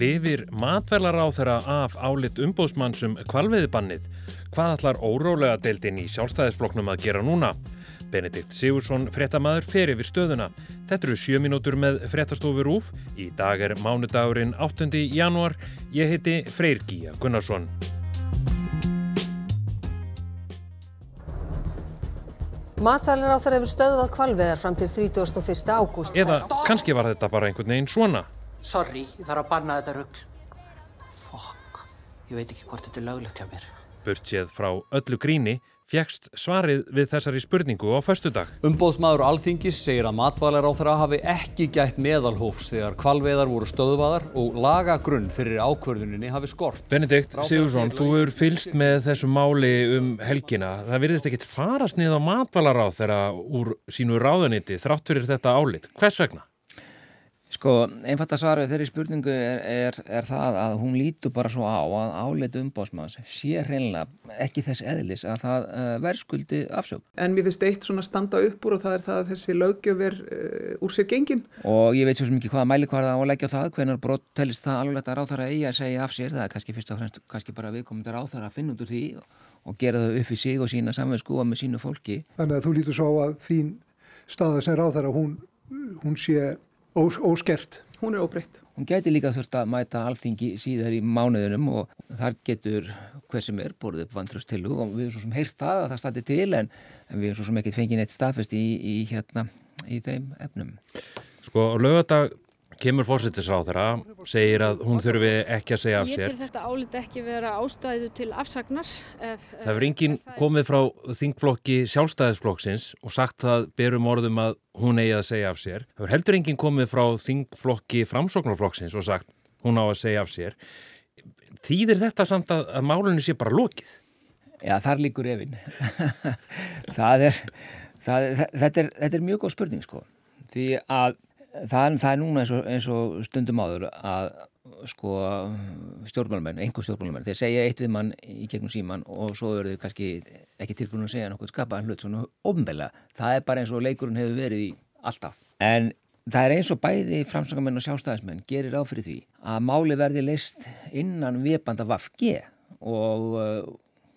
Lifir matvelar á þeirra af álit umbóðsmannsum kvalviðbannið? Hvað ætlar órólega deildin í sjálfstæðisfloknum að gera núna? Benedikt Sigursson, frettamæður, fer yfir stöðuna. Þetta eru sjö mínútur með frettastofur úf. Í dag er mánudagurinn 8. janúar. Ég heiti Freyr Gíja Gunnarsson. Matvælir á þeirra hefur stöðvað kvalveðar fram til 31. ágúst. Eða kannski var þetta bara einhvern veginn svona. Sorry, ég þarf að banna þetta rugg. Fokk, ég veit ekki hvort þetta er löglegt hjá mér. Burt séð frá öllu gríni fjekst svarið við þessari spurningu á föstudag. Umbóðsmaður Alþingis segir að matvælar á þeirra hafi ekki gætt meðalhófs þegar kvalveðar voru stöðvaðar og lagagrunn fyrir ákvörðuninni hafi skort. Benedikt Sigursson, þú hefur fylst með þessu máli um helgina. Það virðist ekkit farast niður á matvælar á þeirra úr sínu ráðuniti þrátt fyrir þetta álit. Hvers vegna? Sko, einfalt að svara þeirri spurningu er, er, er það að hún lítur bara svo á að áleitu umbásmanns sé hreinlega ekki þess eðlis að það uh, verðskuldi afsög. En mér finnst eitt svona standa upp úr og það er það að þessi lögjöf er uh, úr sér gengin. Og ég veit svo mikið hvaða mæli hvaða á að leggja það, hvernig brot telist það alveg að ráþara eigi að segja af sér, það er kannski fyrst og fremst kannski bara viðkomandi ráþara að finna út úr því og gera það upp í sig og sína samvegskúa með sínu fólki. Þannig að þú lítur svo að þín staða sem ráþara, hún, hún sé Ós, óskert. Hún er óbreytt. Hún geti líka þurft að mæta alþingi síðar í mánuðunum og þar getur hver sem er borðið upp vantröst til og við erum svo sem heyrt það að það stati til en, en við erum svo sem ekki fengið neitt staðfest í, í, hérna, í þeim efnum. Sko, lögadag kemur fórsettisráð þeirra, segir að hún þurfi ekki að segja af sér. Ég til þetta álit ekki vera ástæðu til afsagnar. Ef, það verður enginn komið frá þingflokki sjálfstæðisflokksins og sagt það berum orðum að hún eigi að segja af sér. Það verður heldur enginn komið frá þingflokki framsóknarflokksins og sagt hún á að segja af sér. Þýðir þetta samt að, að málunni sé bara lokið? Já, þar líkur efinn. það er, það, þetta, er, þetta er mjög góð spurning sko. Því að það, það er núna eins og, eins og stundum áður að sko stjórnmálamenn, einhver stjórnmálamenn þeir segja eitt við mann í gegnum síman og svo eru þeir kannski ekki tilbúin að segja nokkuð skapaðan hlut svona ofnbegla það er bara eins og leikurinn hefur verið í alltaf. En það er eins og bæði framsangamenn og sjálfstæðismenn gerir á fyrir því að máli verði leist innan viðbanda VFG og uh,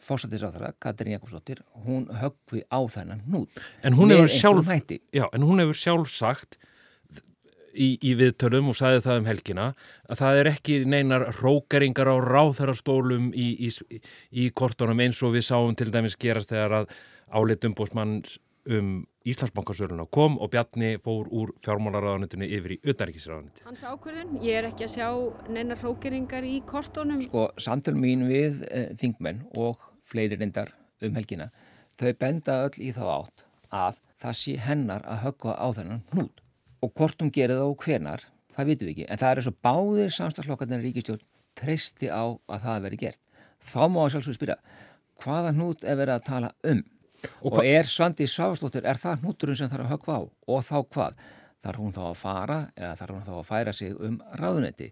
fórsættisáþara, Katrín Jakobsdóttir hún höggvi á þennan nút en hún hefur sjálf, já, en hún hefur sjálf sagt í, í viðtölum og sagði það um helgina að það er ekki neinar rókeringar á ráþærastólum í, í, í kortunum eins og við sáum til dæmis gerast þegar að áleitum bósmanns um Íslandsbankasöluna kom og Bjarni fór úr fjármálaráðanitinu yfir í auðaríkisráðaniti. Hans ákverðin, ég er ekki að sjá neinar rókeringar í kortunum. Sko, samtöl mín við e, þingmenn og fleiri reyndar um helgina, þau benda öll í þá átt að það sé hennar að höggva á þennan hnút og hvort hún gerir það og hvenar, það vitum við ekki. En það er eins og báðir samstagsflokkarnir ríkistjórn treysti á að það veri gert. Þá má að sjálfsögur spyrja, hvaða hnút er verið að tala um? Og, og er Svandi Sáfstóttir, er það hnúturinn sem þarf að höggva á? Og þá hvað? Þarf hún þá að fara eða þarf hún þá að færa sig um ráðunetti?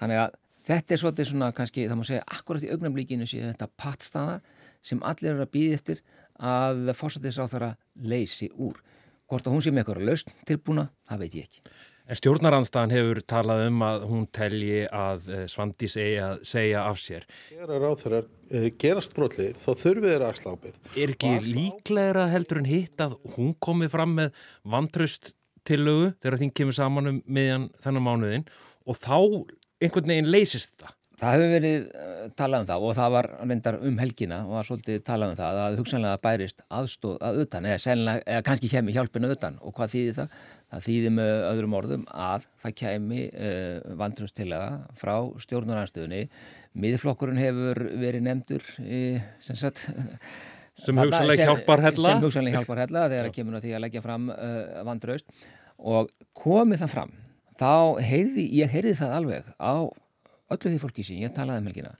Þannig að þetta er svolítið svona kannski, það má segja, akkurat í augnamlíkinu sé þetta pattstaða sem allir eru að býði eftir að fórsættisáþara leysi úr. Hvort að hún sé með eitthvað lausn tilbúna, það veit ég ekki. En stjórnaranstæðan hefur talað um að hún telji að eh, Svandi segja, segja af sér. Þegar að ráþarar uh, gerast brotleir, þá þurfið þeirra að slápið. Er ekki líklegra heldur en hitt að hún komið fram með vantraust tillögu þegar þín kemur saman um meðan þennan mánuðin og þá einhvern veginn leysist það? Það hefur verið uh, talað um það og það var reyndar um helgina og var svolítið talað um það að hugsanlega bærist aðstóð að utan eða, eða kannski kemi hjálpina utan og hvað þýðir það? Það þýðir með öðrum orðum að það kemi uh, vandrumstilega frá stjórnuranstöðunni. Miðflokkurinn hefur verið nefndur í, sem, sagt, sem hugsanlega hjálpar hella sem hugsanlega hjálpar hella þegar það kemur á því að leggja fram uh, vandröst og komið það fram þá heyrði, ég heyrði það alveg á öllu því fólki sem ég talaði um helgina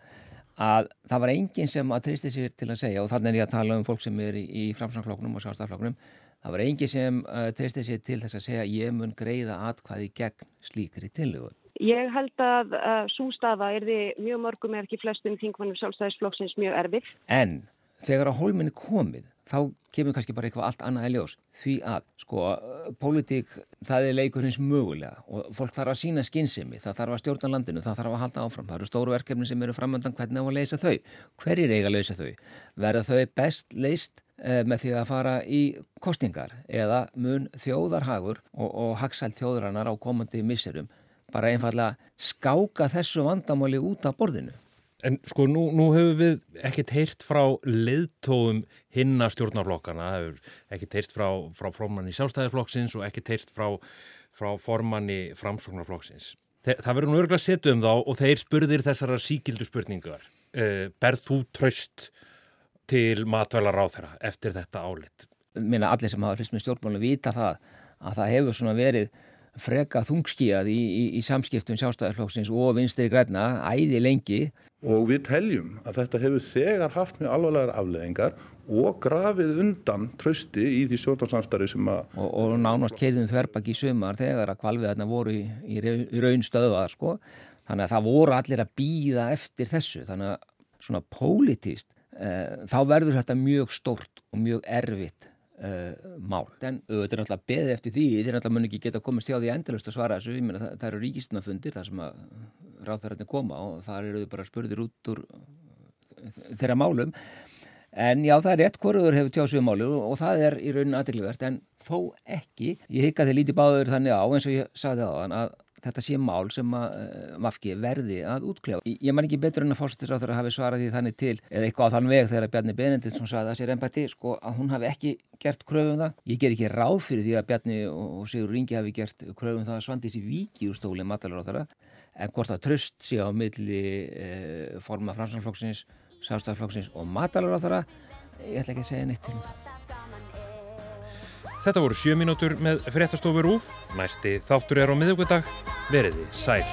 að það var enginn sem að treysti sér til að segja og þannig er ég að tala um fólk sem er í, í framsangfloknum og sjálfstafloknum það var enginn sem uh, treysti sér til þess að segja ég mun greiða atkvæði gegn slíkri tilögur. Ég held að uh, svo staða er því mjög mörgum eða ekki flestum þingmannum sjálfstæðisflokksins mjög erfið. En þegar að hólminni komið þá kemur kannski bara eitthvað allt annað í ljós. Því að, sko, pólitík það er leikur hins mögulega og fólk þarf að sína skynsemi, það þarf að stjórna landinu það þarf að halda áfram, það eru stóru verkefni sem eru framöndan hvernig á að leysa þau, hverjir eiga að leysa þau, verða þau best leist eh, með því að fara í kostingar eða mun þjóðarhagur og, og hagsælt þjóðrannar á komandi misserum bara einfallega skáka þessu vandamáli út af borðinu En sko nú, nú hefur við ekkert heyrt frá leiðtóum hinna stjórnarflokkana, það hefur ekkert heyrt frá, frá formanni sjálfstæðisflokksins og ekkert heyrt frá, frá formanni framsóknarflokksins. Þe það verður nú örgulega setið um þá og þeir spurðir þessara síkildu spurningar. Uh, berð þú tröst til matvælar á þeirra eftir þetta álit? Minna allir sem hafa hlust með stjórnmálinu vita það að það hefur svona verið freka þungskíjað í, í, í samskiptum sjálfstæðarflokksins og vinstri græna æði lengi. Og við teljum að þetta hefur þegar haft mjög alvarlegar afleðingar og grafið undan trösti í því stjórnarsamstarfi sem að... Og, og nánast keðum þverbak í sumar þegar að kvalviðarna voru í, í raun stöðvað sko. Þannig að það voru allir að býða eftir þessu. Þannig að svona pólitíst eh, þá verður þetta mjög stórt og mjög erfitt Uh, mál. En þetta er náttúrulega beðið eftir því, þetta er náttúrulega mun ekki geta komist hjá því endalust að svara þessu, ég meina það, það eru ríkistunafundir þar sem að ráðþærarnir koma og þar eru þau bara spurðir út úr þeirra málum. En já það er rétt hvorður hefur tjásið málu og það er í raunin aðdeglivert en þó ekki, ég hika þeir lítið báður þannig á eins og ég sagði á þann að þetta sé mál sem að uh, Mafki verði að útklefa. Ég, man ekki betur en að fórsettisráður hafi svarað því þannig til eða eitthvað á þann veg þegar Bjarni Benediktsson sagði að sér empati sko að hún hafi ekki gert kröfum um það. Ég ger ekki ráð fyrir því að Bjarni og Sigur Ringi hafi gert kröfum um það að svandi þessi viki úr stóli matalara en hvort að tröst sé á milli eh, forma fransalflokksins, sástaflokksins og matalara ég ætla ekki að segja neitt til um það. Þetta voru sjö mínútur með fréttastofur úr. Næsti þáttur er á miðugudag. Veriði sæl.